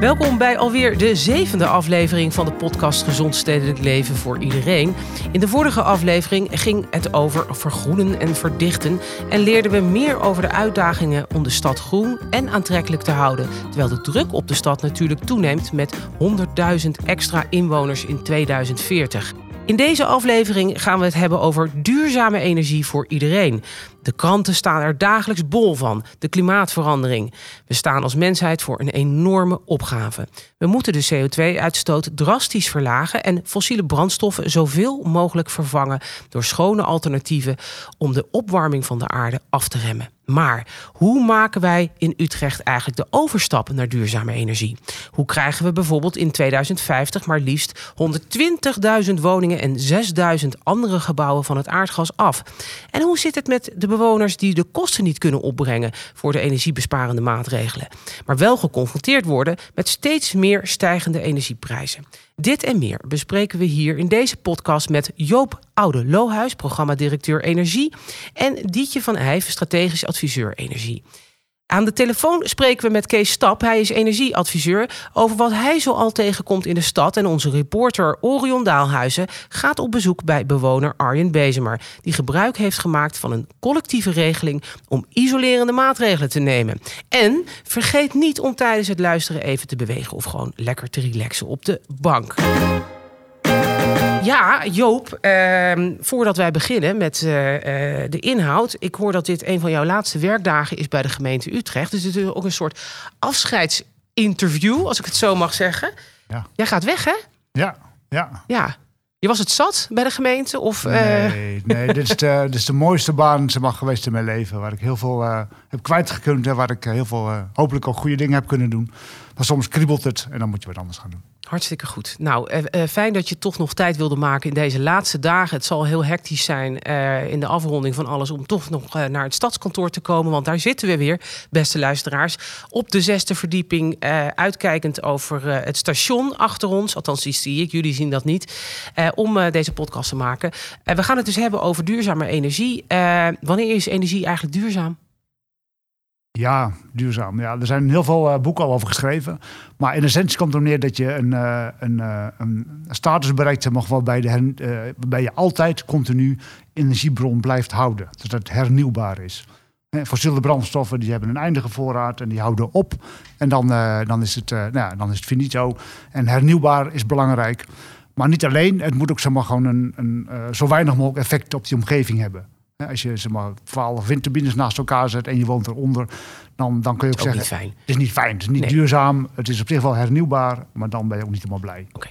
Welkom bij alweer de zevende aflevering van de podcast Gezond Stedelijk Leven voor Iedereen. In de vorige aflevering ging het over vergroenen en verdichten en leerden we meer over de uitdagingen om de stad groen en aantrekkelijk te houden. Terwijl de druk op de stad natuurlijk toeneemt met 100.000 extra inwoners in 2040. In deze aflevering gaan we het hebben over duurzame energie voor iedereen. De kranten staan er dagelijks bol van, de klimaatverandering. We staan als mensheid voor een enorme opgave. We moeten de CO2-uitstoot drastisch verlagen en fossiele brandstoffen zoveel mogelijk vervangen door schone alternatieven om de opwarming van de aarde af te remmen. Maar hoe maken wij in Utrecht eigenlijk de overstap naar duurzame energie? Hoe krijgen we bijvoorbeeld in 2050 maar liefst 120.000 woningen en 6.000 andere gebouwen van het aardgas af? En hoe zit het met de bewoners die de kosten niet kunnen opbrengen voor de energiebesparende maatregelen, maar wel geconfronteerd worden met steeds meer stijgende energieprijzen? Dit en meer bespreken we hier in deze podcast met Joop Oude Lohuis, programmadirecteur Energie, en Dietje van Eyck, strategisch adviseur Energie. Aan de telefoon spreken we met Kees Stap. Hij is energieadviseur over wat hij zoal tegenkomt in de stad. En onze reporter Orion Daalhuizen gaat op bezoek bij bewoner Arjen Bezemer, die gebruik heeft gemaakt van een collectieve regeling om isolerende maatregelen te nemen. En vergeet niet om tijdens het luisteren even te bewegen of gewoon lekker te relaxen op de bank. Ja, Joop, ehm, voordat wij beginnen met eh, eh, de inhoud. Ik hoor dat dit een van jouw laatste werkdagen is bij de gemeente Utrecht. Dus dit is ook een soort afscheidsinterview, als ik het zo mag zeggen. Ja. Jij gaat weg, hè? Ja, ja. Ja. Je was het zat bij de gemeente? Of, eh, Nee, nee dit, is de, dit is de mooiste baan zeg maar, geweest in mijn leven. Waar ik heel veel heb kwijtgekund. En waar ik heel veel hopelijk ook goede dingen heb kunnen doen. Maar soms kriebelt het en dan moet je wat anders gaan doen. Hartstikke goed. Nou, eh, eh, fijn dat je toch nog tijd wilde maken in deze laatste dagen. Het zal heel hectisch zijn eh, in de afronding van alles om toch nog naar het stadskantoor te komen. Want daar zitten we weer, beste luisteraars. Op de zesde verdieping, uitkijkend over het station achter ons. Althans, die zie ik, jullie zien dat niet. om deze podcast te maken. We gaan het dus hebben over duurzame energie. Wanneer is energie eigenlijk duurzaam? Ja, duurzaam. Ja, er zijn heel veel eh, boeken al over geschreven. Maar in essentie komt het er neer dat je een, eh, een, eh, een status bereikt waarbij, de her- je altijd continu energiebron blijft houden. Dus dat het hernieuwbaar is. Hè, Fossiele brandstoffen die hebben een eindige voorraad en die houden op. En dan, dan, is, het, nou dan is het finito. En hernieuwbaar is belangrijk. Maar niet alleen, het moet ook zeg gewoon een, een, zo weinig mogelijk effect op die omgeving hebben. Als je zeg maar, 12 windturbines naast elkaar zet en je woont eronder, dan, dan kun je ook, Ook zeggen: niet fijn. het is niet fijn, het is niet Nee. duurzaam, het is op zich wel hernieuwbaar, maar dan ben je ook niet helemaal blij. Oké.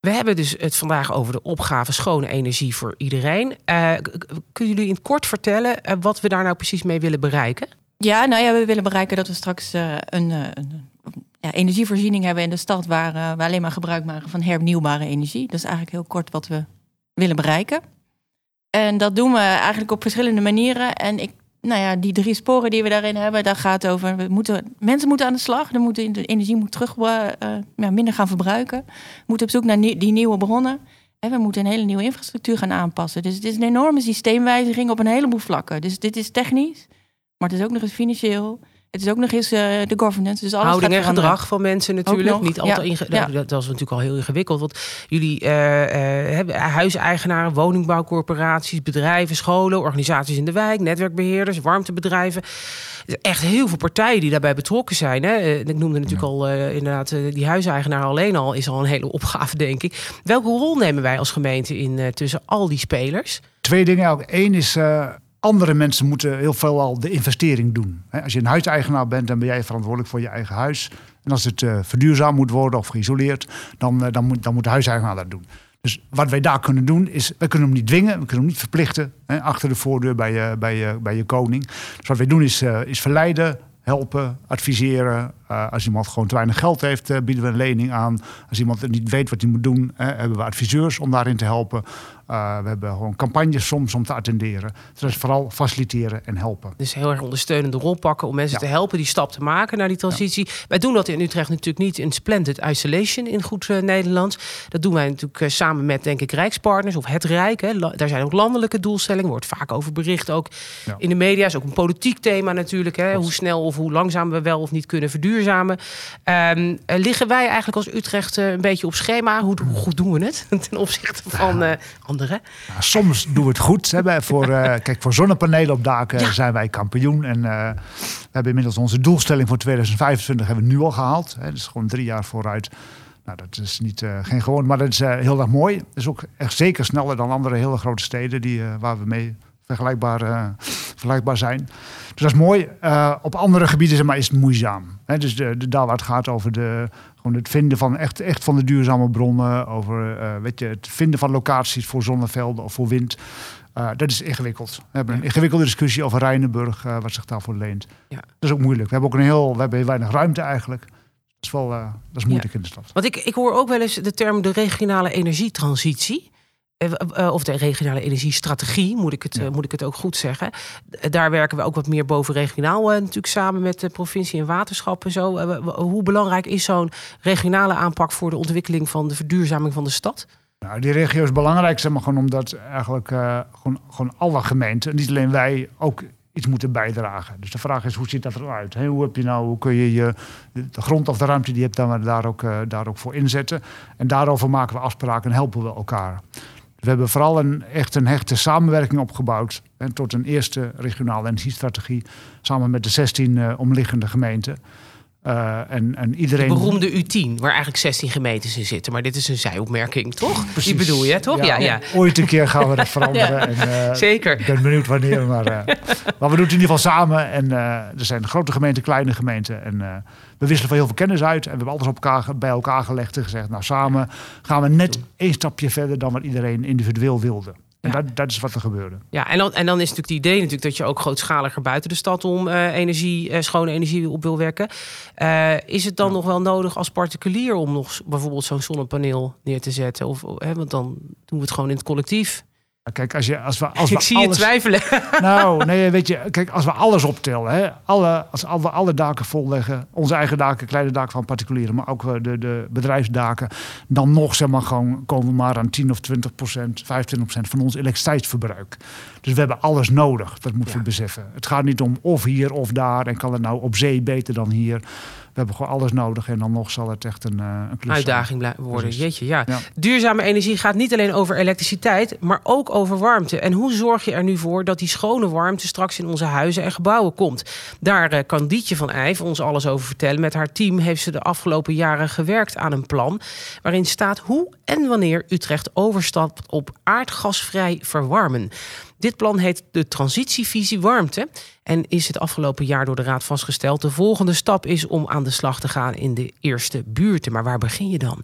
We hebben dus het vandaag over de opgave schone energie voor iedereen. Eh, kunnen jullie in het kort vertellen eh, wat we daar nou precies mee willen bereiken? Ja, nou ja, we willen bereiken dat we straks eh, een, een ja, energievoorziening hebben in de stad waar we alleen maar gebruik maken van hernieuwbare energie. Dat is eigenlijk heel kort wat we willen bereiken. En dat doen we eigenlijk op verschillende manieren. En ik, nou ja, die drie sporen die we daarin hebben, daar gaat over. We moeten, mensen moeten aan de slag. Er moeten, de energie moet terug eh, ja, minder gaan verbruiken. We moeten op zoek naar die nieuwe bronnen. En we moeten een hele nieuwe infrastructuur gaan aanpassen. Dus het is een enorme systeemwijziging op een heleboel vlakken. Dus dit is technisch, maar het is ook nog eens financieel. Het is ook nog eens eh, de governance. Dus alles Houding en gedrag van mensen natuurlijk. Niet altijd ja. inge- Ja. dat, dat is natuurlijk al heel ingewikkeld. Want jullie eh, eh, hebben huiseigenaren, woningbouwcorporaties, bedrijven, scholen, organisaties in de wijk, netwerkbeheerders, warmtebedrijven. Er echt heel veel partijen die daarbij betrokken zijn. Hè? Ik noemde natuurlijk al eh, inderdaad eh, die huiseigenaar alleen al is al een hele opgave, denk ik. Welke rol nemen wij als gemeente in eh, tussen al die spelers? Twee dingen. Eén is, eh, andere mensen moeten heel veel al de investering doen. Als je een huiseigenaar bent, dan ben jij verantwoordelijk voor je eigen huis. En als het eh, verduurzaamd moet worden of geïsoleerd, dan, eh, dan, moet, dan moet de huiseigenaar dat doen. Dus wat wij daar kunnen doen, is, wij kunnen hem niet dwingen, we kunnen hem niet verplichten hè, achter de voordeur bij je, bij je, bij je koning. Dus wat wij doen is, eh, is verleiden, helpen, adviseren. Als iemand gewoon te weinig geld heeft, bieden we een lening aan. Als iemand niet weet wat hij moet doen, hebben we adviseurs om daarin te helpen. Eh, we hebben gewoon campagnes soms om te attenderen. Dus dat is vooral faciliteren en helpen. Dus heel erg ondersteunende rol pakken om mensen Ja. te helpen die stap te maken naar die transitie. Wij doen dat in Utrecht natuurlijk niet in splendid isolation in goed eh, Nederlands. Dat doen wij natuurlijk eh, samen met, denk ik, Rijkspartners of het Rijk. Hè. La- Daar zijn ook landelijke doelstellingen, wordt vaak over bericht ook Ja. in de media. Is ook een politiek thema natuurlijk. Hè. Hoe snel of hoe langzaam we wel of niet kunnen verduurzamen. Ehm, eh, liggen wij eigenlijk als Utrecht een beetje op schema? Hoe, hoe goed doen we het ten opzichte van anderen? Ja, soms doen we het goed. Hè. Voor, eh, kijk, voor zonnepanelen op daken Ja. zijn wij kampioen. En eh, we hebben inmiddels onze doelstelling voor 2025 hebben we nu al gehaald. Hè. Dat is gewoon drie jaar vooruit. Nou, dat is niet, eh, geen gewoon, maar dat is heel erg mooi. Dat is ook echt zeker sneller dan andere hele grote steden die, waar we mee vergelijkbaar, vergelijkbaar zijn. Dus dat is mooi. Op andere gebieden zeg maar, is het moeizaam. Hè, dus de, de, daar waar het gaat over de, gewoon het vinden van echt, echt van de duurzame bronnen, over eh, weet je, het vinden van locaties voor zonnevelden of voor wind. Eh, dat is ingewikkeld. We hebben een ingewikkelde discussie over Rijnenburg, eh, wat zich daarvoor leent. Ja. Dat is ook moeilijk. We hebben ook een heel, we hebben heel weinig ruimte eigenlijk. Dat is wel, dat is moeilijk in de stad. Want ik, ik hoor ook wel eens de term de regionale energietransitie. Eh, eh, Of de regionale energiestrategie, moet ik het, Ja. eh, moet ik het ook goed zeggen. Daar werken we ook wat meer bovenregionaal natuurlijk samen met de provincie en waterschappen. Zo. Hoe belangrijk is zo'n regionale aanpak voor de ontwikkeling van de verduurzaming van de stad? Nou, die regio is belangrijk, zeg maar, gewoon omdat eigenlijk gewoon, gewoon alle gemeenten, niet alleen wij, ook iets moeten bijdragen. Dus de vraag is, hoe ziet dat eruit? Hoe heb je nou, hoe kun je je de grond of de ruimte die je hebt, dan daar ook, daar ook voor inzetten? En daarover maken we afspraken en helpen we elkaar. We hebben vooral een, echt een hechte samenwerking opgebouwd. En tot een eerste regionale energiestrategie. Samen met de 16 eh, omliggende gemeenten. Eh, en, en De iedereen. beroemde U10, waar eigenlijk 16 gemeentes in zitten. Maar dit is een zijopmerking, toch? Die bedoel je, toch? Ja, ja. Ooit een keer gaan we dat veranderen. En, eh, Zeker. Ik ben benieuwd wanneer, maar, eh, maar we doen het in ieder geval samen. En er zijn grote gemeenten, kleine gemeenten. En we wisselen van heel veel kennis uit. En we hebben alles op elkaar, bij elkaar gelegd en gezegd... nou, samen gaan we net één stapje verder dan wat iedereen individueel wilde. En Ja. dat, dat is wat er gebeurde. Ja, en dan, en dan is natuurlijk het idee natuurlijk dat je ook grootschaliger buiten de stad om eh, energie, eh, schone energie op wil wekken. Eh, is het dan nog wel nodig als particulier om nog bijvoorbeeld zo'n zonnepaneel neer te zetten? Of, want dan doen we het gewoon in het collectief. Maar Kijk, als, je, als we, als Ik zie alles, je twijfelen. Nou, nee, weet je, kijk, als we alles optellen, hè, alle, als we alle daken volleggen, onze eigen daken, kleine daken van particulieren, maar ook eh, de, de bedrijfsdaken, dan nog zeg maar gewoon komen we maar aan 10 of 20 procent, 25 procent van ons elektriciteitsverbruik. Dus we hebben alles nodig, dat moeten Ja. we beseffen. Het gaat niet om of hier of daar en kan het nou op zee beter dan hier. We hebben gewoon alles nodig en dan nog zal het echt een, eh, een. Uitdaging worden. Precies. Jeetje, ja. Ja. Duurzame energie gaat niet alleen over elektriciteit, maar ook over warmte. En hoe zorg je er nu voor dat die schone warmte straks in onze huizen en gebouwen komt? Daar eh, kan Dietje van Eyck ons alles over vertellen. Met haar team heeft ze de afgelopen jaren gewerkt aan een plan waarin staat hoe en wanneer Utrecht overstapt op aardgasvrij verwarmen. Dit plan heet de Transitievisie Warmte en is het afgelopen jaar door de Raad vastgesteld. De volgende stap is om aan de slag te gaan in de eerste buurten. Maar waar begin je dan?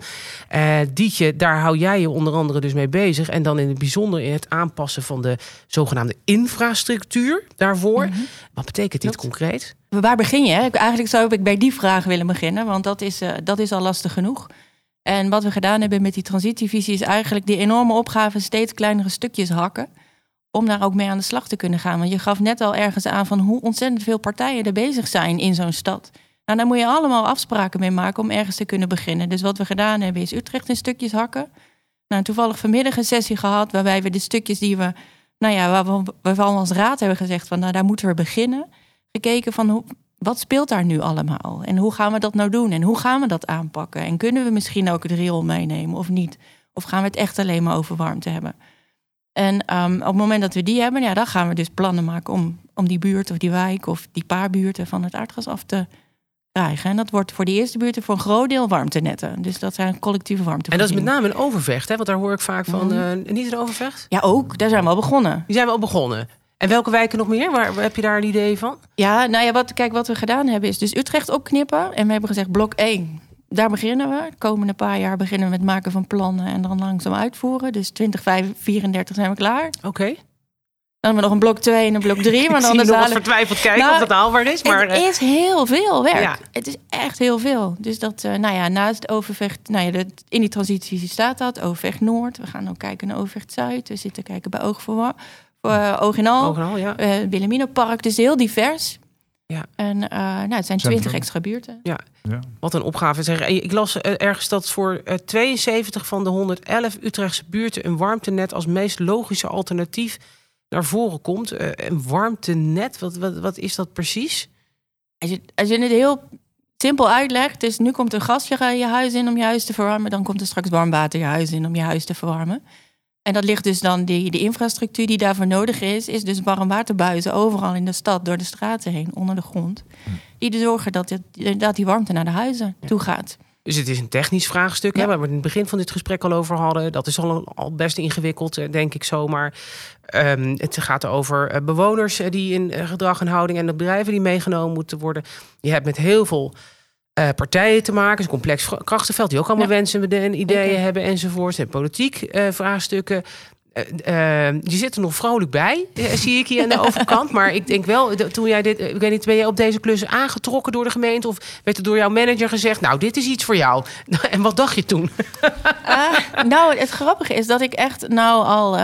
Eh Dietje, daar hou jij je onder andere dus mee bezig. En dan in het bijzonder in het aanpassen van de zogenaamde infrastructuur daarvoor. Wat betekent dit concreet? Waar begin je? Eigenlijk zou ik bij die vraag willen beginnen, want dat is, eh, dat is al lastig genoeg. En wat we gedaan hebben met die transitievisie is eigenlijk die enorme opgave steeds kleinere stukjes hakken. Om daar ook mee aan de slag te kunnen gaan. Want je gaf net al ergens aan van hoe ontzettend veel partijen er bezig zijn in zo'n stad. Nou, daar moet je allemaal afspraken mee maken om ergens te kunnen beginnen. Dus wat we gedaan hebben is Utrecht in stukjes hakken. Nou, toevallig vanmiddag een sessie gehad waarbij we de stukjes die we, nou ja, waarvan, we als raad hebben gezegd van nou daar moeten we beginnen. Gekeken van hoe, wat speelt daar nu allemaal? En hoe gaan we dat nou doen? En hoe gaan we dat aanpakken? En kunnen we misschien ook het riool meenemen of niet? Of gaan we het echt alleen maar over warmte hebben? En ehm, op het moment dat we die hebben, ja, dan gaan we dus plannen maken om, om die buurt of die wijk of die paar buurten van het aardgas af te krijgen. En dat wordt voor de eerste buurten voor een groot deel warmtenetten. Dus dat zijn collectieve warmte. En dat is met name een overvecht, hè? want daar hoor ik vaak van. Mhm. eh, niet een overvecht? Ja, ook. Daar zijn we al begonnen. Die zijn we al begonnen. En welke wijken nog meer? Waar, waar heb je daar een idee van? Ja, nou ja, wat, kijk, wat we gedaan hebben is dus Utrecht opknippen. En we hebben gezegd blok 1. Daar beginnen we. De komende paar jaar beginnen we met maken van plannen en dan langzaam uitvoeren. Dus 2034 zijn we klaar. Oké. Dan hebben we nog een blok 2 en een blok 3. Ik Maar zie dan de nog vertwijfeld kijken Nou, of dat haalbaar is. Maar, het eh, is heel veel werk. Ja. Het is echt heel veel. Dus dat, eh, nou ja, naast Overvecht, nou ja, de, in die transitie staat dat. Overvecht Noord. We gaan ook kijken naar Overvecht Zuid. We zitten kijken bij Oog voor, eh, Oog en Al. ja. eh Wilhelmina Park. Dus heel divers. Ja. En eh, nou, het zijn. 20 extra buurten. Ja. Wat een opgave. Zeg. Ik las eh, ergens dat voor eh, 72 van de 111 Utrechtse buurten een warmtenet als meest logische alternatief naar voren komt. Eh, een warmtenet, wat, wat, wat is dat precies? Als je, als je het heel simpel uitlegt, dus nu komt er gas je, je huis in om je huis te verwarmen, dan komt er straks warm water je huis in om je huis te verwarmen. En dat ligt dus dan, die, de infrastructuur die daarvoor nodig is, is dus warmwaterbuizen overal in de stad, door de straten heen, onder de grond. Hm. Die er zorgen dat, het, dat die warmte naar de huizen toe gaat. Dus het is een technisch vraagstuk, hè, waar we in het begin van dit gesprek al over hadden. Dat is al, al best ingewikkeld, eh, denk ik zomaar. Um, het gaat over eh, bewoners eh, die in gedrag en houding en de bedrijven die meegenomen moeten worden. Je hebt met heel veel uh, partijen te maken. Is een complex krachtenveld die ook allemaal wensen en ideeën hebben enzovoort. En politiek uh, vraagstukken. Uh, je zit er nog vrolijk bij, zie ik hier aan de overkant. Maar ik denk wel, toen jij dit, ik weet niet, ben jij op deze klus aangetrokken door de gemeente? Of werd er door jouw manager gezegd, nou, dit is iets voor jou? en wat dacht je toen? nou, het grappige is dat ik echt nou al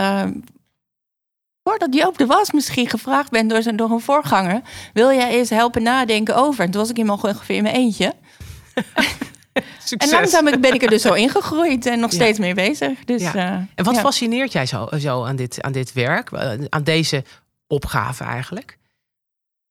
voordat Joop de Was misschien gevraagd ben door, zijn, door een voorganger... wil jij eens helpen nadenken over? En toen was ik helemaal ongeveer in mijn eentje. En langzaam ben ik er dus zo ingegroeid en nog steeds mee bezig. Dus, ja. uh, en wat fascineert jij zo, zo aan, dit, aan dit werk, eh, aan deze opgave eigenlijk?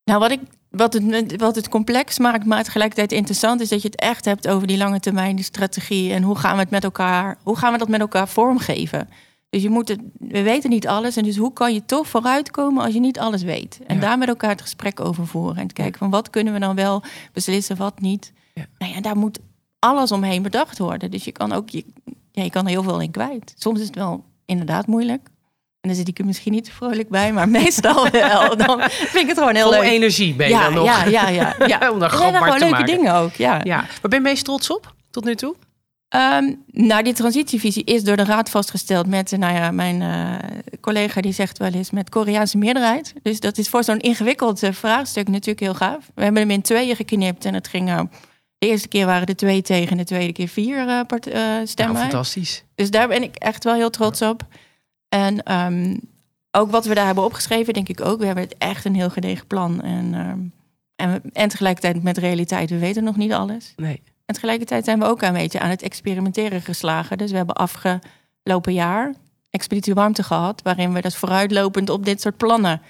Nou, wat, ik, wat, het, wat het complex maakt, maar tegelijkertijd interessant, is dat je het echt hebt over die lange termijn, die strategie en hoe gaan we het met elkaar, hoe gaan we dat met elkaar vormgeven? Dus je moet het, we weten niet alles. En dus hoe kan je toch vooruitkomen als je niet alles weet? En daar met elkaar het gesprek over voeren. En kijken van wat kunnen we dan wel beslissen, wat niet. Ja. Nou ja, daar moet alles omheen bedacht worden. Dus je kan ook je, ja, je kan er heel veel in kwijt. Soms is het wel inderdaad moeilijk. En dan zit ik er misschien niet vrolijk bij, maar meestal wel. Dan vind ik het gewoon heel Vol leuk. energie ben je ja, dan nog. Ja, ja, ja. ja. Om daar gewoon leuke maken. dingen ook, ja. ja. Waar ben je meest trots op tot nu toe? Um, nou, die transitievisie is door de Raad vastgesteld met, nou ja, mijn uh, collega die zegt wel eens met Koreaanse meerderheid. Dus dat is voor zo'n ingewikkeld uh, vraagstuk natuurlijk heel gaaf. We hebben hem in tweeën geknipt en het ging. De eerste keer waren er twee tegen, de tweede keer vier uh, part, stemmen. Nou, fantastisch. Dus daar ben ik echt wel heel trots op. En um, ook wat we daar hebben opgeschreven, denk ik ook. We hebben het echt een heel gedegen plan. En, um, en, en tegelijkertijd met realiteit, we weten nog niet alles. Nee. En tegelijkertijd zijn we ook een beetje aan het experimenteren geslagen. Dus we hebben afgelopen jaar Expeditie Warmte gehad, waarin we dus vooruitlopend op dit soort plannen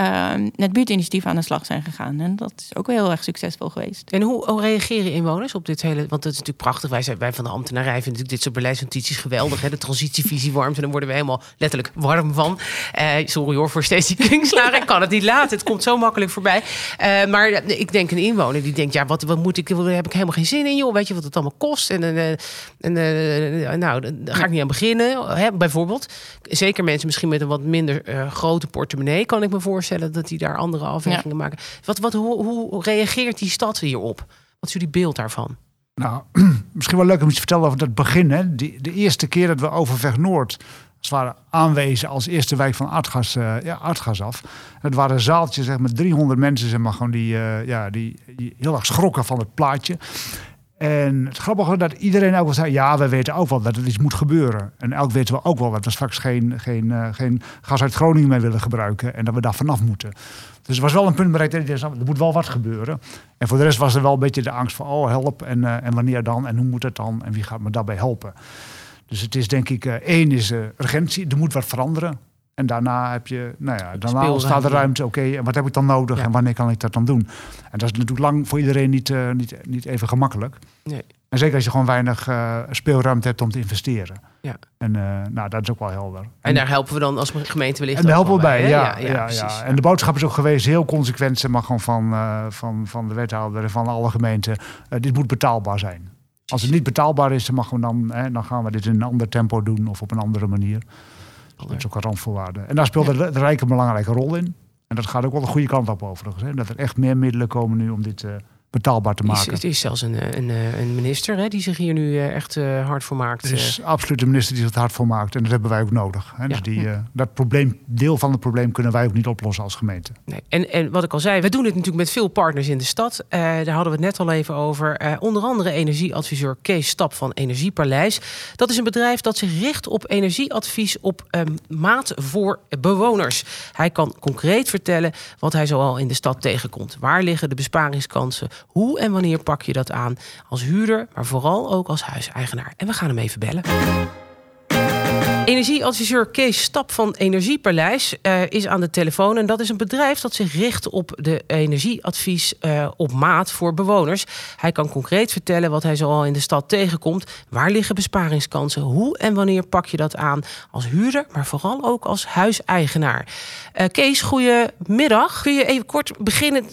uh, met buurtinitiatief aan de slag zijn gegaan. En dat is ook wel heel erg succesvol geweest. En hoe, reageren inwoners op dit hele... Want het is natuurlijk prachtig. Wij, zijn, wij van de ambtenarij vinden natuurlijk dit soort beleidsnotities geweldig. Hè? De transitievisie warmte. Dan worden we helemaal letterlijk warm van. Uh, sorry hoor voor steeds die kringslagen. ik kan het niet laten. Het komt zo makkelijk voorbij. Uh, maar ik denk een inwoner die denkt... Ja, wat, wat moet ik... Daar heb ik helemaal geen zin in, joh. Weet je wat het allemaal kost? En, en, en nou, daar ga ik niet aan beginnen. Hè? Bijvoorbeeld. Zeker mensen misschien met een wat minder grote portemonnee... kan ik me voorstellen dat die daar andere afwegingen maken. Wat, wat, hoe, hoe reageert die stad hierop? Wat is jullie beeld daarvan? Nou, misschien wel leuk om iets te vertellen over het begin. Hè. Die, de eerste keer dat we Overweg Noord als het ware aanwezen als eerste wijk van aardgas, uh, ja, aardgas af. Het waren zaaltjes zeg, met 300 mensen zeg maar, gewoon die, uh, ja, die, die heel erg schrokken van het plaatje. En het grappige dat iedereen ook wel zei: ja, we weten ook wel dat het iets moet gebeuren. En elk weten we ook wel dat we straks geen, geen, uh, geen gas uit Groningen meer willen gebruiken en dat we daar vanaf moeten. Dus er was wel een punt bereikt dat er moet wel wat gebeuren. En voor de rest was er wel een beetje de angst van: oh, help en, uh, en wanneer dan en hoe moet het dan en wie gaat me daarbij helpen. Dus het is denk ik, uh, één is urgentie, er moet wat veranderen. En daarna heb je, nou ja, daarna ontstaat de ruimte. Oké, okay, en wat heb ik dan nodig ja. en wanneer kan ik dat dan doen? En dat is natuurlijk lang voor iedereen niet, uh, niet, niet even gemakkelijk. Nee. En zeker als je gewoon weinig uh, speelruimte hebt om te investeren. Ja. En uh, nou, dat is ook wel helder. En, en, daar helpen we dan als gemeente wellicht En daar helpen we bij, bij ja, ja, ja, ja, En de boodschap is ook geweest, heel consequent, maar gewoon van, van, van de wethouder en van alle gemeenten. dit moet betaalbaar zijn. Als het niet betaalbaar is, dan, mag we dan, dan gaan we dit in een ander tempo doen of op een andere manier. Dat is ook een randvoorwaarde. En daar speelt de, de Rijk een belangrijke rol in. En dat gaat ook wel de goede kant op overigens. Hè? Dat er echt meer middelen komen nu om dit uh, betaalbaar te maken. Het is zelfs een, een, een minister hè, die zich hier nu echt uh, hard voor maakt. Het is absoluut een minister die zich hard voor maakt. En dat hebben wij ook nodig. Hè? Ja. Dus die, uh, dat probleem, deel van het probleem kunnen wij ook niet oplossen als gemeente. Nee. En, en wat ik al zei, we doen dit natuurlijk met veel partners in de stad. Uh, daar hadden we het net al even over. onder andere energieadviseur Kees Stap van Energiepaleis. Dat is een bedrijf dat zich richt op energieadvies op um, maat voor bewoners. Hij kan concreet vertellen wat hij zoal in de stad tegenkomt. Waar liggen de besparingskansen? Hoe en wanneer pak je dat aan als huurder, maar vooral ook als huiseigenaar? En we gaan hem even bellen. Energieadviseur Kees Stap van Energiepaleis uh, is aan de telefoon. En dat is een bedrijf dat zich richt op de energieadvies uh, op maat voor bewoners. Hij kan concreet vertellen wat hij zoal in de stad tegenkomt. Waar liggen besparingskansen? Hoe en wanneer pak je dat aan als huurder, maar vooral ook als huiseigenaar? Uh, Kees, goedemiddag. Kun je even kort beginnen,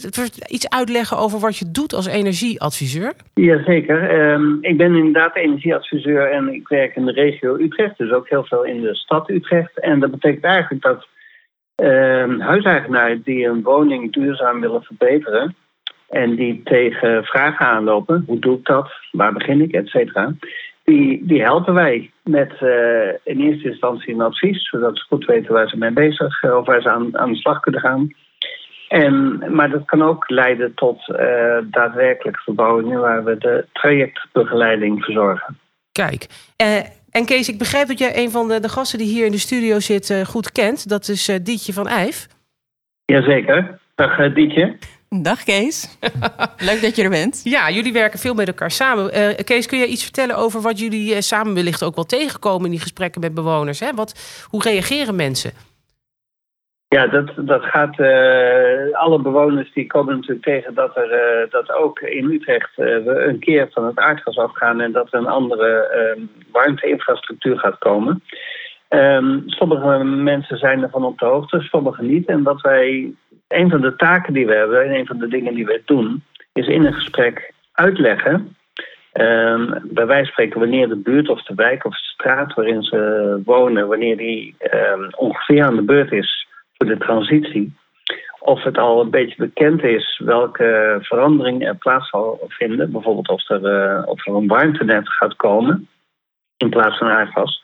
iets uitleggen over wat je doet als energieadviseur? Jazeker. Um, ik ben inderdaad energieadviseur en ik werk in de regio Utrecht. Dus ook heel veel in de stad Utrecht. En dat betekent eigenlijk dat uh, huiseigenaren die een woning duurzaam willen verbeteren. en die tegen vragen aanlopen: hoe doe ik dat? Waar begin ik? et cetera. Die, die helpen wij met uh, in eerste instantie een advies, zodat ze goed weten waar ze mee bezig of waar ze aan, aan de slag kunnen gaan. En, maar dat kan ook leiden tot uh, daadwerkelijke verbouwingen waar we de trajectbegeleiding verzorgen. Kijk, uh, en Kees, ik begrijp dat jij een van de, de gasten die hier in de studio zit uh, goed kent. Dat is uh, Dietje van Eijf. Jazeker. Dag uh, Dietje. Dag Kees. Leuk dat je er bent. Ja, jullie werken veel met elkaar samen. Kees, kun je iets vertellen over wat jullie samen wellicht ook wel tegenkomen in die gesprekken met bewoners? Hè? Wat, hoe reageren mensen? Ja, dat, dat gaat. Uh, alle bewoners die komen natuurlijk tegen dat er uh, dat ook in Utrecht uh, we een keer van het aardgas afgaan en dat er een andere ehm, warmteinfrastructuur gaat komen. Um, sommige mensen zijn ervan op de hoogte, sommige niet. En wat wij, een van de taken die we hebben en een van de dingen die wij doen, is in een gesprek uitleggen. Um, bij wijze van spreken, wanneer de buurt of de wijk of de straat waarin ze wonen, wanneer die ongeveer aan de beurt is voor de transitie. Of het al een beetje bekend is welke verandering er plaats zal vinden. Bijvoorbeeld of er, uh, of er een warmtenet gaat komen in plaats van aardgas.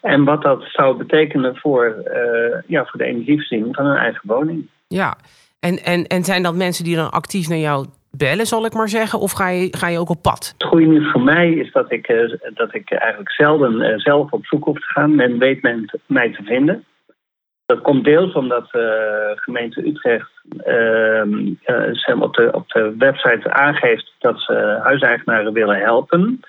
En wat dat zou betekenen voor, uh, ja, voor de energievoorziening van een eigen woning. Ja, en, en, en zijn dat mensen die dan actief naar jou bellen, zal ik maar zeggen? Of ga je, ga je ook op pad? Het goede nieuws voor mij is dat ik, uh, dat ik eigenlijk zelden zelf op zoek hoef te gaan. Men weet men mij te vinden. Dat komt deels omdat de gemeente Utrecht uh, op, de, op de website aangeeft dat ze huiseigenaren willen helpen.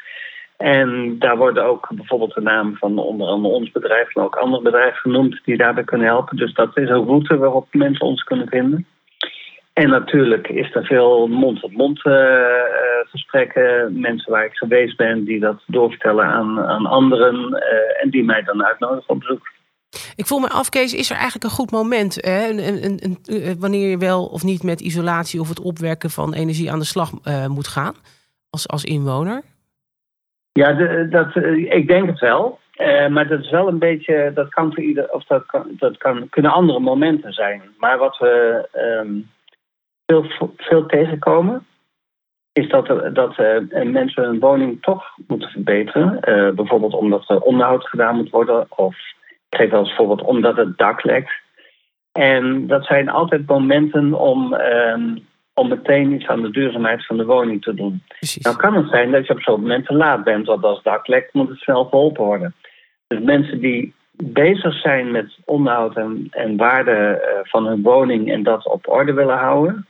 En daar worden ook bijvoorbeeld de namen van onder andere ons bedrijf, maar ook andere bedrijven genoemd die daarbij kunnen helpen. Dus dat is een route waarop mensen ons kunnen vinden. En natuurlijk is er veel mond-op-mond uh, gesprekken. Mensen waar ik geweest ben die dat doorvertellen aan, anderen. En die mij dan uitnodigen op bezoek. Ik voel me af, Kees, is er eigenlijk een goed moment hè? Een, een, een, eh, wanneer je wel of niet met isolatie of het opwekken van energie aan de slag uh, moet gaan als, als inwoner? Ja, dat, uh, ik denk het wel. Maar dat is wel een beetje, dat kan voor ieder, of dat, kan, dat kan, kunnen andere momenten zijn. Maar wat we um, veel, veel tegenkomen, is dat, dat mensen hun woning toch moeten verbeteren. bijvoorbeeld omdat er onderhoud gedaan moet worden of ik geef eens voorbeeld omdat het dak lekt. En dat zijn altijd momenten om, um, om meteen iets aan de duurzaamheid van de woning te doen. Precies. Nou kan het zijn dat je op zo'n moment te laat bent, want als het dak lekt moet het snel verholpen worden. Dus mensen die bezig zijn met onderhoud en, en waarde uh, van hun woning en dat op orde willen houden,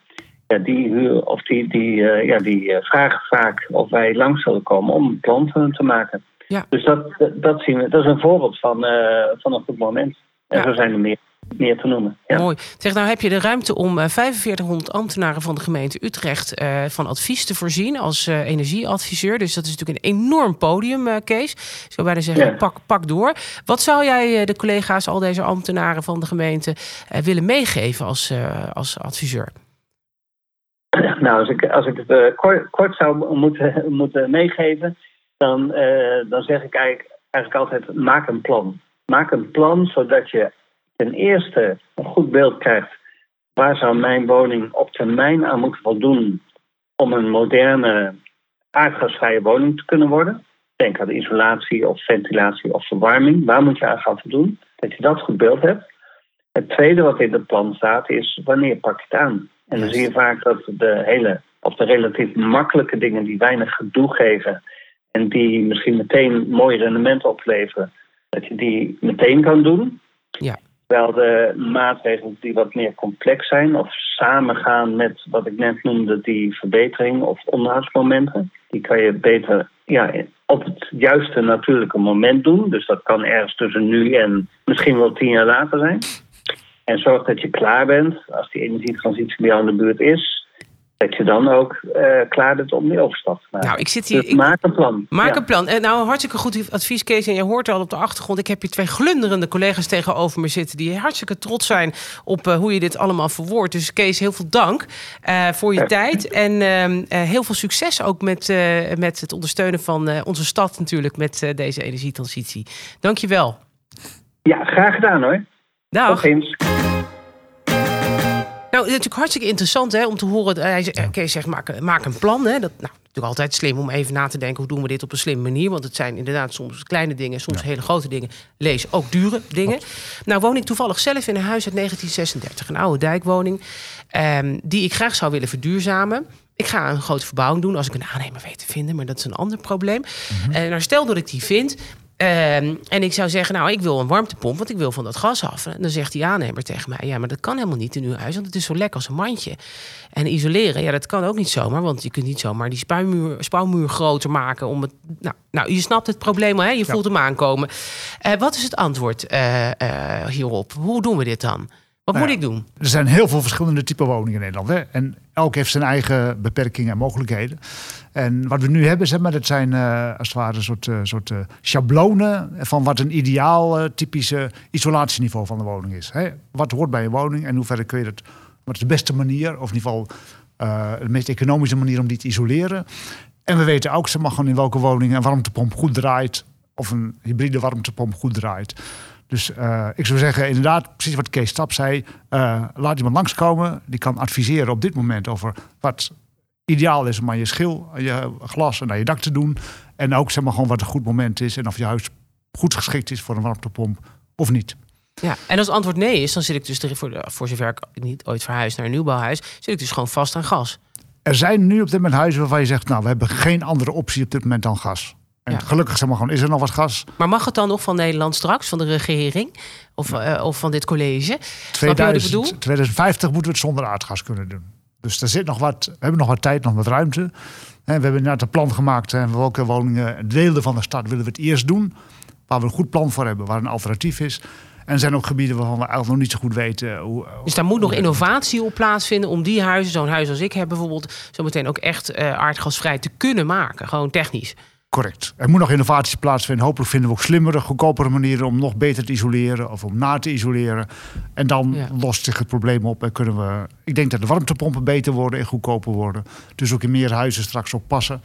ja, die, huur, of die, die, uh, ja, die uh, vragen vaak of wij langs zullen komen om een plan van te maken. Ja. Dus dat, dat zien we. Dat is een voorbeeld van, uh, van een goed moment. En ja. zo zijn er meer, meer te noemen. Ja. Mooi. Zeg, nou heb je de ruimte om 4500 eh, ambtenaren van de gemeente Utrecht uh, van advies te voorzien als uh, energieadviseur. Dus dat is natuurlijk een enorm podium, Kees. Ik zou bijna zeggen, ja. pak, pak door. Wat zou jij de collega's, al deze ambtenaren van de gemeente, willen meegeven als, als adviseur? Nou, als ik, als ik het kort, kort zou moeten, moeten meegeven dan, uh, dan zeg ik eigenlijk, eigenlijk altijd: maak een plan. Maak een plan zodat je ten eerste een goed beeld krijgt. Waar zou mijn woning op termijn aan moeten voldoen om een moderne aardgasvrije woning te kunnen worden? Denk aan isolatie of ventilatie of verwarming. Waar moet je aan gaan voldoen? Dat je dat goed beeld hebt. Het tweede wat in het plan staat is wanneer pak je het aan? En dan zie je vaak dat de hele, of de relatief makkelijke dingen die weinig gedoe geven, en die misschien meteen mooi rendement opleveren, dat je die meteen kan doen. Ja. Terwijl de maatregelen die wat meer complex zijn of samengaan met wat ik net noemde, die verbetering of onderhoudsmomenten, die kan je beter ja, op het juiste natuurlijke moment doen. Dus dat kan ergens tussen nu en misschien wel tien jaar later zijn. En zorg dat je klaar bent als die energietransitie bij jou in de buurt is dat je dan ook uh, klaar bent om die overstap te maken. Nou, ik zit hier. Dus maak een plan. Maak een plan. En nou, hartstikke goed advies, Kees. En je hoort al op de achtergrond. Ik heb hier twee glunderende collega's tegenover me zitten. die hartstikke trots zijn op uh, hoe je dit allemaal verwoordt. Dus Kees, heel veel dank uh, voor je tijd. En ehm, heel veel succes ook met, met het ondersteunen van onze stad, natuurlijk. met deze energietransitie. Dank je wel. Ja, graag gedaan hoor. Dag. Tot ziens. Nou, het is natuurlijk hartstikke interessant hè, om te horen. Hij zegt, maak, maak een plan. Hè. Dat, nou, natuurlijk altijd slim om even na te denken... hoe doen we dit op een slimme manier? Want het zijn inderdaad soms kleine dingen, soms hele grote dingen. Lees ook dure dingen. Nou woon ik toevallig zelf in een huis uit 1936. Een oude dijkwoning. Um, die ik graag zou willen verduurzamen. Ik ga een grote verbouwing doen als ik een aannemer weet te vinden. Maar dat is een ander probleem. En mhm. nou, stel dat ik die vind... Um, en ik zou zeggen, nou, ik wil een warmtepomp, want ik wil van dat gas af. En dan zegt die aannemer tegen mij, ja, maar dat kan helemaal niet in uw huis, want het is zo lekker als een mandje. En isoleren, ja, dat kan ook niet zomaar, want je kunt niet zomaar die spuimuur, spouwmuur groter maken om het. Nou, nou je snapt het probleem, hè? Je voelt hem aankomen. Uh, wat is het antwoord uh, uh, hierop? Hoe doen we dit dan? Wat moet nou ik doen? Er zijn heel veel verschillende typen woningen in Nederland. Hè? En elk heeft zijn eigen beperkingen en mogelijkheden. En wat we nu hebben, zeg maar, dat zijn uh, als het ware een soort, uh, soort uh, schablonen van wat een ideaal typische isolatieniveau van de woning is. Hè? Wat hoort bij een woning en hoe verder kun je dat. Wat is de beste manier, of in ieder geval de meest economische manier om die te isoleren. En we weten ook zeg maar, gewoon in welke woning een warmtepomp goed draait. Of een hybride warmtepomp goed draait. Dus uh, ik zou zeggen, inderdaad, precies wat Kees Stap zei. Uh, laat iemand langskomen. Die kan adviseren op dit moment over wat ideaal is om aan je schil, je glas en naar je dak te doen. En ook zeg maar gewoon wat een goed moment is. En of je huis goed geschikt is voor een warmtepomp of niet. Ja, en als antwoord nee is, dan zit ik dus voor, voor zover ik niet ooit verhuis naar een nieuwbouwhuis, zit ik dus gewoon vast aan gas. Er zijn nu op dit moment huizen waarvan je zegt, nou, we hebben geen andere optie op dit moment dan gas. En gelukkig zeg maar gewoon, is er nog wat gas. Maar mag het dan nog van Nederland straks, van de regering? Of, uh, of van dit college? 2000, 2050 moeten we het zonder aardgas kunnen doen. Dus er zit nog wat, we hebben nog wat tijd, nog wat ruimte. En we hebben inderdaad een plan gemaakt. En welke woningen, delen van de stad willen we het eerst doen. Waar we een goed plan voor hebben, waar een alternatief is. En er zijn ook gebieden waarvan we eigenlijk nog niet zo goed weten hoe. Dus daar moet nog innovatie op plaatsvinden om die huizen, zo'n huis als ik heb bijvoorbeeld, zometeen ook echt uh, aardgasvrij te kunnen maken. Gewoon technisch. Correct. Er moet nog innovaties plaatsvinden. Hopelijk vinden we ook slimmere, goedkopere manieren om nog beter te isoleren of om na te isoleren. En dan lost zich het probleem op en kunnen we. Ik denk dat de warmtepompen beter worden en goedkoper worden. Dus ook in meer huizen straks op passen.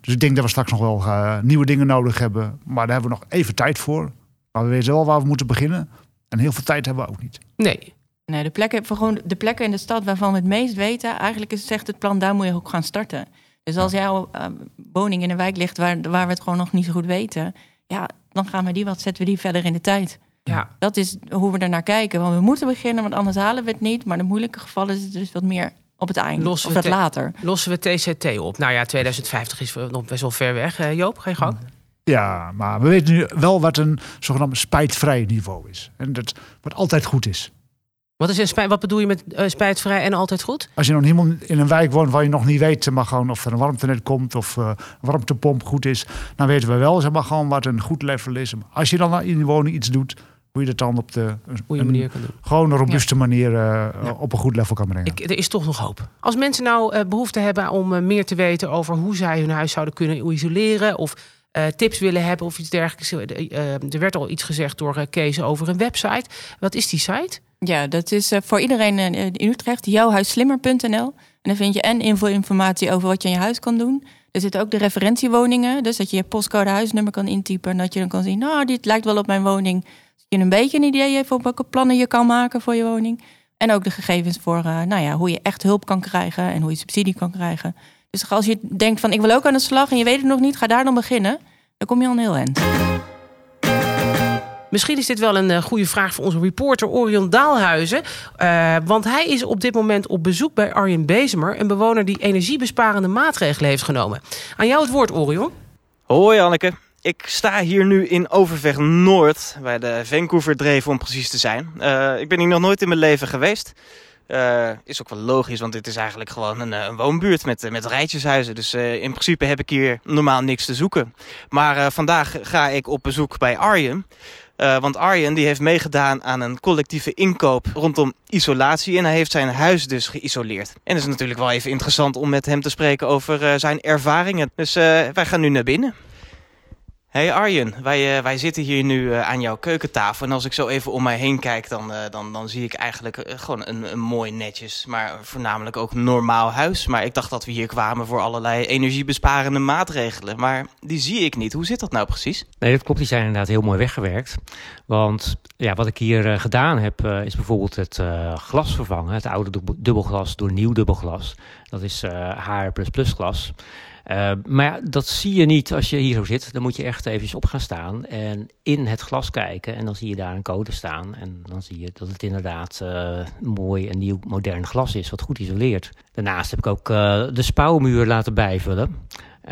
Dus ik denk dat we straks nog wel uh, nieuwe dingen nodig hebben. Maar daar hebben we nog even tijd voor. Maar we weten wel waar we moeten beginnen. En heel veel tijd hebben we ook niet. Nee. Nee, de plekken, gewoon de plekken in de stad waarvan we het meest weten, eigenlijk is, zegt het plan, daar moet je ook gaan starten. Dus als jouw uh, woning in een wijk ligt waar, waar we het gewoon nog niet zo goed weten, ja, dan gaan we die wat zetten we die verder in de tijd. Ja. Dat is hoe we er naar kijken. Want we moeten beginnen, want anders halen we het niet. Maar de moeilijke gevallen is het dus wat meer op het einde. Lossen of dat later. Lossen we TCT op? Nou ja, 2050 is nog best wel ver weg. Uh, Joop, ga je gang. Ja, maar we weten nu wel wat een zogenaamd spijtvrij niveau is. En dat wat altijd goed is. Wat, is een spijt, wat bedoel je met uh, spijtvrij en altijd goed? Als je nog helemaal in een wijk woont waar je nog niet weet maar gewoon of er een warmtenet komt of uh, een warmtepomp goed is, dan weten we wel zeg maar, gewoon wat een goed level is. Als je dan in die woning iets doet, hoe je dat dan op de goede manier kan doen. Gewoon een robuuste manier uh, op een goed level kan brengen. Ik, er is toch nog hoop. Als mensen nou behoefte hebben om meer te weten over hoe zij hun huis zouden kunnen isoleren of tips willen hebben of iets dergelijks. er werd al iets gezegd door Kees over een website. Wat is die site? Ja, dat is uh, voor iedereen uh, in Utrecht, jouwhuisslimmer.nl. En dan vind je en info-informatie over wat je in je huis kan doen. Er zitten ook de referentiewoningen, dus dat je je postcode huisnummer kan intypen en dat je dan kan zien, nou, dit lijkt wel op mijn woning. Dat je een beetje een idee hebt op welke plannen je kan maken voor je woning. En ook de gegevens voor uh, nou ja, hoe je echt hulp kan krijgen en hoe je subsidie kan krijgen. Dus als je denkt van ik wil ook aan de slag en je weet het nog niet, ga daar dan beginnen. Dan kom je al een heel eind. Misschien is dit wel een uh, goede vraag voor onze reporter Orion Daalhuizen. Uh, want hij is op dit moment op bezoek bij Arjen Bezemer, een bewoner die energiebesparende maatregelen heeft genomen. Aan jou het woord, Orion. Hoi Anneke. Ik sta hier nu in Overvecht Noord, bij de Vancouver Dreef om precies te zijn. Uh, ik ben hier nog nooit in mijn leven geweest. Is ook wel logisch, want dit is eigenlijk gewoon een, een woonbuurt met, met rijtjeshuizen. Dus in principe heb ik hier normaal niks te zoeken. Maar vandaag ga ik op bezoek bij Arjen. Want Arjen die heeft meegedaan aan een collectieve inkoop rondom isolatie. En hij heeft zijn huis dus geïsoleerd. En het is natuurlijk wel even interessant om met hem te spreken over zijn ervaringen. Dus wij gaan nu naar binnen. Hey Arjen, wij, uh, wij zitten hier nu uh, aan jouw keukentafel. En als ik zo even om mij heen kijk, dan, uh, dan, dan zie ik eigenlijk gewoon een, een mooi netjes, maar voornamelijk ook normaal huis. Maar ik dacht dat we hier kwamen voor allerlei energiebesparende maatregelen. Maar die zie ik niet. Hoe zit dat nou precies? Nee, dat klopt. Die zijn inderdaad heel mooi weggewerkt. Want ja, wat ik hier gedaan heb, is bijvoorbeeld het glas vervangen. Het oude dubbelglas door nieuw dubbelglas. Dat is HR++ glas. Uh, maar dat zie je niet als je hier zo zit. Dan moet je echt even op gaan staan en in het glas kijken. En dan zie je daar een code staan. En dan zie je dat het inderdaad uh, mooi en nieuw modern glas is, wat goed isoleert. Daarnaast heb ik ook uh, de spouwmuur laten bijvullen.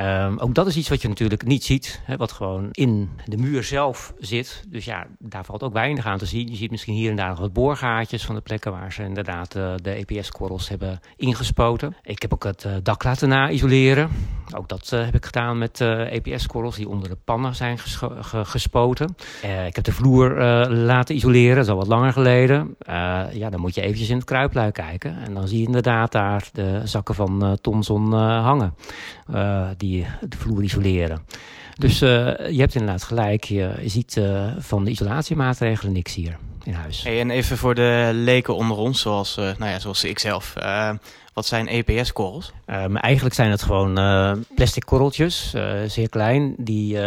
Um, ook dat is iets wat je natuurlijk niet ziet, hè, wat gewoon in de muur zelf zit. Dus ja, daar valt ook weinig aan te zien. Je ziet misschien hier en daar nog wat boorgaatjes van de plekken waar ze inderdaad uh, de EPS-korrels hebben ingespoten. Ik heb ook het uh, dak laten na-isoleren. Ook dat uh, heb ik gedaan met EPS-korrels die onder de pannen zijn gespoten. ik heb de vloer laten isoleren, dat is al wat langer geleden. ja, dan moet je eventjes in het kruiplui kijken. En dan zie je inderdaad daar de zakken van Thomson hangen die de vloer isoleren. Dus uh, je hebt inderdaad gelijk. Je, ziet uh, van de isolatiemaatregelen niks hier in huis. Hey, en even voor de leken onder ons, zoals, nou ja, zoals ik zelf. wat zijn EPS-korrels? Um, eigenlijk zijn het gewoon plastic korreltjes, zeer klein, die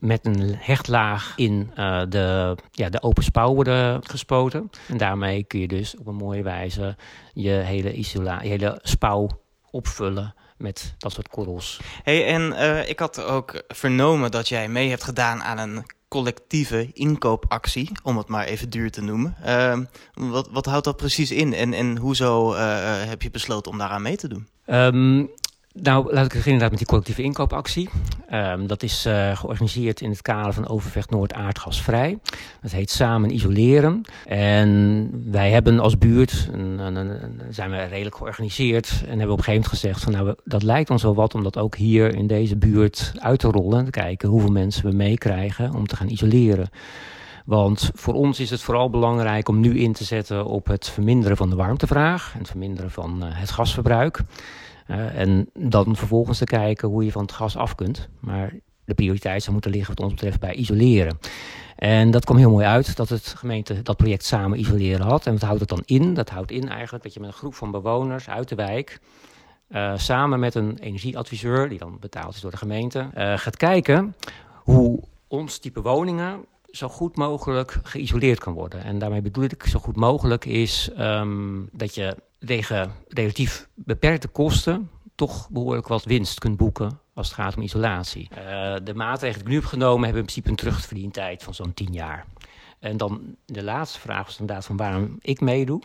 met een hechtlaag in de, ja, de open spouw worden gespoten. En daarmee kun je dus op een mooie wijze je hele, isola je hele spouw opvullen met dat soort korrels. Hey, en uh, ik had ook vernomen dat jij mee hebt gedaan aan een collectieve inkoopactie, om het maar even duur te noemen. Uh, wat, wat houdt dat precies in en, en hoezo uh, heb je besloten om daaraan mee te doen? Um, nou, laat ik beginnen met die collectieve inkoopactie. Um, dat is uh, georganiseerd in het kader van Overvecht Noord aardgasvrij. Dat heet Samen Isoleren. En wij hebben als buurt, zijn we redelijk georganiseerd... en hebben op een gegeven moment gezegd van nou, dat lijkt ons wel wat... om dat ook hier in deze buurt uit te rollen. En te kijken hoeveel mensen we meekrijgen om te gaan isoleren. Want voor ons is het vooral belangrijk om nu in te zetten op het verminderen van de warmtevraag... en het verminderen van uh, het gasverbruik... Uh, en dan vervolgens te kijken hoe je van het gas af kunt. Maar de prioriteit zou moeten liggen wat ons betreft bij isoleren. En dat kwam heel mooi uit dat het gemeente dat project samen isoleren had. En wat houdt het dan in? Dat houdt in eigenlijk dat je met een groep van bewoners uit de wijk... Uh, samen met een energieadviseur, die dan betaald is door de gemeente... Uh, gaat kijken hoe ons type woningen zo goed mogelijk geïsoleerd kan worden. En daarmee bedoel ik zo goed mogelijk is um, dat je tegen relatief beperkte kosten toch behoorlijk wat winst kunt boeken als het gaat om isolatie. Uh, de maatregelen die ik nu heb genomen hebben in principe een terugverdientijd van zo'n 10 jaar. En dan de laatste vraag was inderdaad van waarom ik meedoe.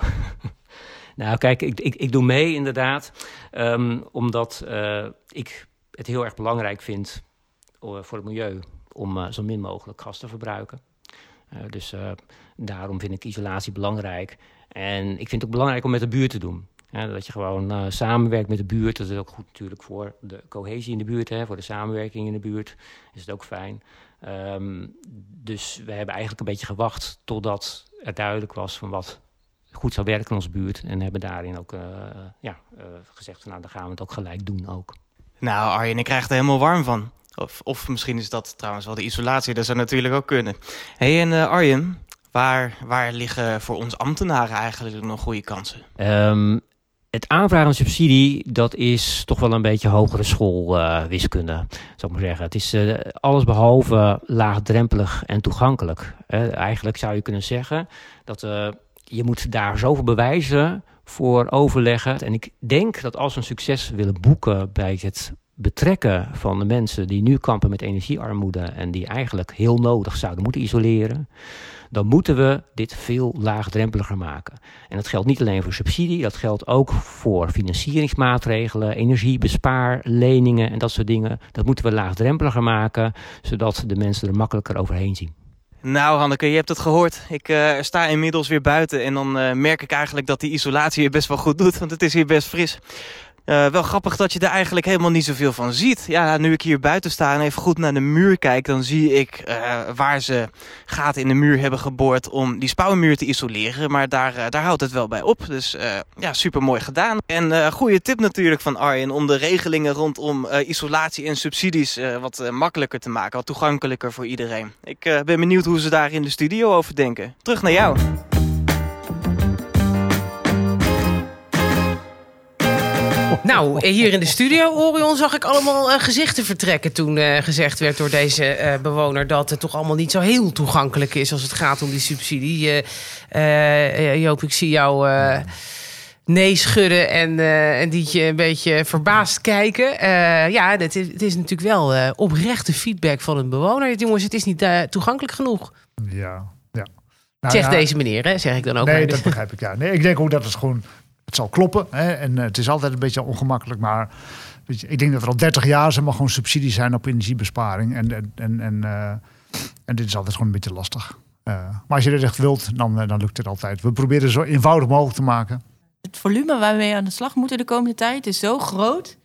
nou, kijk, ik, ik, ik doe mee inderdaad, um, omdat uh, ik het heel erg belangrijk vind uh, voor het milieu om zo min mogelijk gas te verbruiken. dus daarom vind ik isolatie belangrijk. En ik vind het ook belangrijk om met de buurt te doen. Ja, dat je gewoon uh, samenwerkt met de buurt. Dat is ook goed natuurlijk voor de cohesie in de buurt, hè, voor de samenwerking in de buurt. Is het ook fijn. Um, dus we hebben eigenlijk een beetje gewacht totdat er duidelijk was van wat goed zou werken in onze buurt. En hebben daarin ook uh, ja, uh, gezegd nou, dan gaan we het ook gelijk doen ook. Nou Arjen, ik krijg er helemaal warm van. Of, of misschien is dat trouwens wel de isolatie, dat zou natuurlijk ook kunnen. Hé hey, en Arjen, Waar, waar liggen voor ons ambtenaren eigenlijk nog goede kansen? Um, het aanvragen van subsidie, dat is toch wel een beetje hogere schoolwiskunde, zou ik zeggen. Het is uh, alles behalve laagdrempelig en toegankelijk. Uh, eigenlijk zou je kunnen zeggen dat uh, je moet daar zoveel bewijzen voor overleggen. En ik denk dat als we een succes willen boeken bij het betrekken van de mensen die nu kampen met energiearmoede en die eigenlijk heel nodig zouden moeten isoleren dan moeten we dit veel laagdrempeliger maken. En dat geldt niet alleen voor subsidie, dat geldt ook voor financieringsmaatregelen, energiebespaarleningen en dat soort dingen. Dat moeten we laagdrempeliger maken, zodat de mensen er makkelijker overheen zien. Nou, Hanneke, je hebt het gehoord. Ik uh, sta inmiddels weer buiten en dan uh, merk ik eigenlijk dat die isolatie je best wel goed doet, want het is hier best fris. Uh, wel grappig dat je er eigenlijk helemaal niet zoveel van ziet. Ja, nu ik hier buiten sta en even goed naar de muur kijk... dan zie ik uh, waar ze gaten in de muur hebben geboord... om die spouwmuur te isoleren. Maar daar, uh, daar houdt het wel bij op. Dus ja, super mooi gedaan. En goede tip natuurlijk van Arjen... om de regelingen rondom isolatie en subsidies wat makkelijker te maken. Wat toegankelijker voor iedereen. Ik ben benieuwd hoe ze daar in de studio over denken. Terug naar jou. Nou, hier in de studio, Orion, zag ik allemaal uh, gezichten vertrekken toen uh, gezegd werd door deze uh, bewoner dat het toch allemaal niet zo heel toegankelijk is als het gaat om die subsidie. Joop, ik zie jou nee schudden en, en Dietje een beetje verbaasd kijken. ja, het is, het is natuurlijk wel oprechte feedback van een bewoner. Jongens, het is niet toegankelijk genoeg. Ja, ja. Nou, zegt ja, deze meneer, hè? zeg ik dan ook. Nee, dat begrijp ik. Ja. Nee, ik denk ook dat het gewoon het zal kloppen. Hè, en uh, het is altijd een beetje ongemakkelijk. Maar weet je, ik denk dat er al 30 jaar ze mag gewoon subsidie zijn op energiebesparing. En, en, en, en, uh, en dit is altijd gewoon een beetje lastig. Uh, maar als je dit echt wilt, dan, dan lukt het altijd. We proberen het zo eenvoudig mogelijk te maken. Het volume waar we aan de slag moeten de komende tijd is zo groot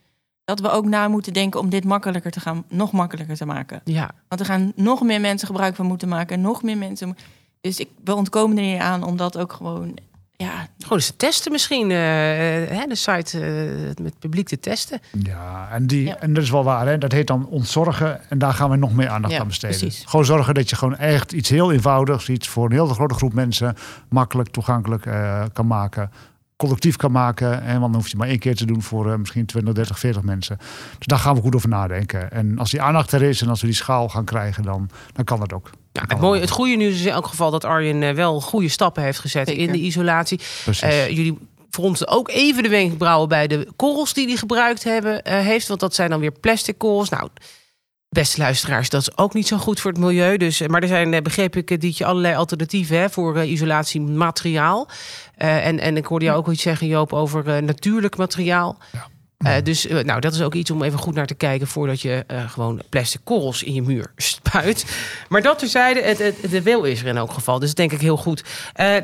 dat we ook na moeten denken om dit makkelijker te gaan, nog makkelijker te maken. Ja. Want er gaan nog meer mensen gebruik van moeten maken, nog meer mensen. Dus ik, we ontkomen er niet aan om dat ook gewoon ja, gewoon eens te testen misschien. Uh, de site uh, met publiek te testen. Ja, en, die, en dat is wel waar. Hè? Dat heet dan ontzorgen. En daar gaan we nog meer aandacht aan besteden. Precies. Gewoon zorgen dat je gewoon echt iets heel eenvoudigs... iets voor een heel grote groep mensen... makkelijk toegankelijk uh, kan maken collectief kan maken. En want dan hoef je maar één keer te doen voor uh, misschien 20, 30, 40 mensen. Dus daar gaan we goed over nadenken. En als die aandacht er is en als we die schaal gaan krijgen, dan, dan kan dat ook. Ja, het, mooie, het goede nieuws is in elk geval dat Arjen uh, wel goede stappen heeft gezet Zeker. in de isolatie. Uh, jullie fronsen ook even de wenkbrauwen bij de korrels die hij gebruikt hebben, heeft. Want dat zijn dan weer plastic korrels. Nou, beste luisteraars, dat is ook niet zo goed voor het milieu. Dus, maar er zijn, begreep ik, Dietje, allerlei alternatieven hè, voor isolatiemateriaal. Uh, en, en ik hoorde jou ook iets zeggen, Joop, over uh, natuurlijk materiaal. Ja. Uh, dus uh, nou, dat is ook iets om even goed naar te kijken voordat je uh, gewoon plastic korrels in je muur spuit. Maar dat terzijde, het, het, de wil is er in elk geval. Dus denk ik heel goed.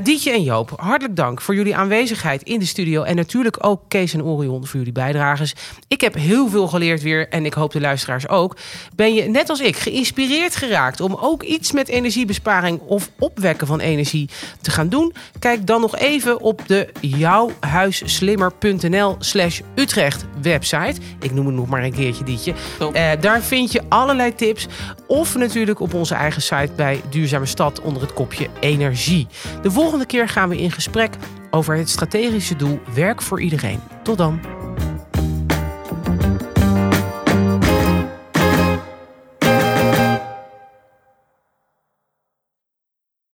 Dietje en Joop, hartelijk dank voor jullie aanwezigheid in de studio. En natuurlijk ook Kees en Orion voor jullie bijdrages. Ik heb heel veel geleerd weer en ik hoop de luisteraars ook. Ben je net als ik geïnspireerd geraakt om ook iets met energiebesparing of opwekken van energie te gaan doen? Kijk dan nog even op de jouwhuisslimmer.nl slash Utrecht website. Ik noem het nog maar een keertje, Dietje. Uh, daar vind je allerlei tips. Of natuurlijk op onze eigen site bij Duurzame Stad onder het kopje energie. De volgende keer gaan we in gesprek over het strategische doel werk voor iedereen. Tot dan.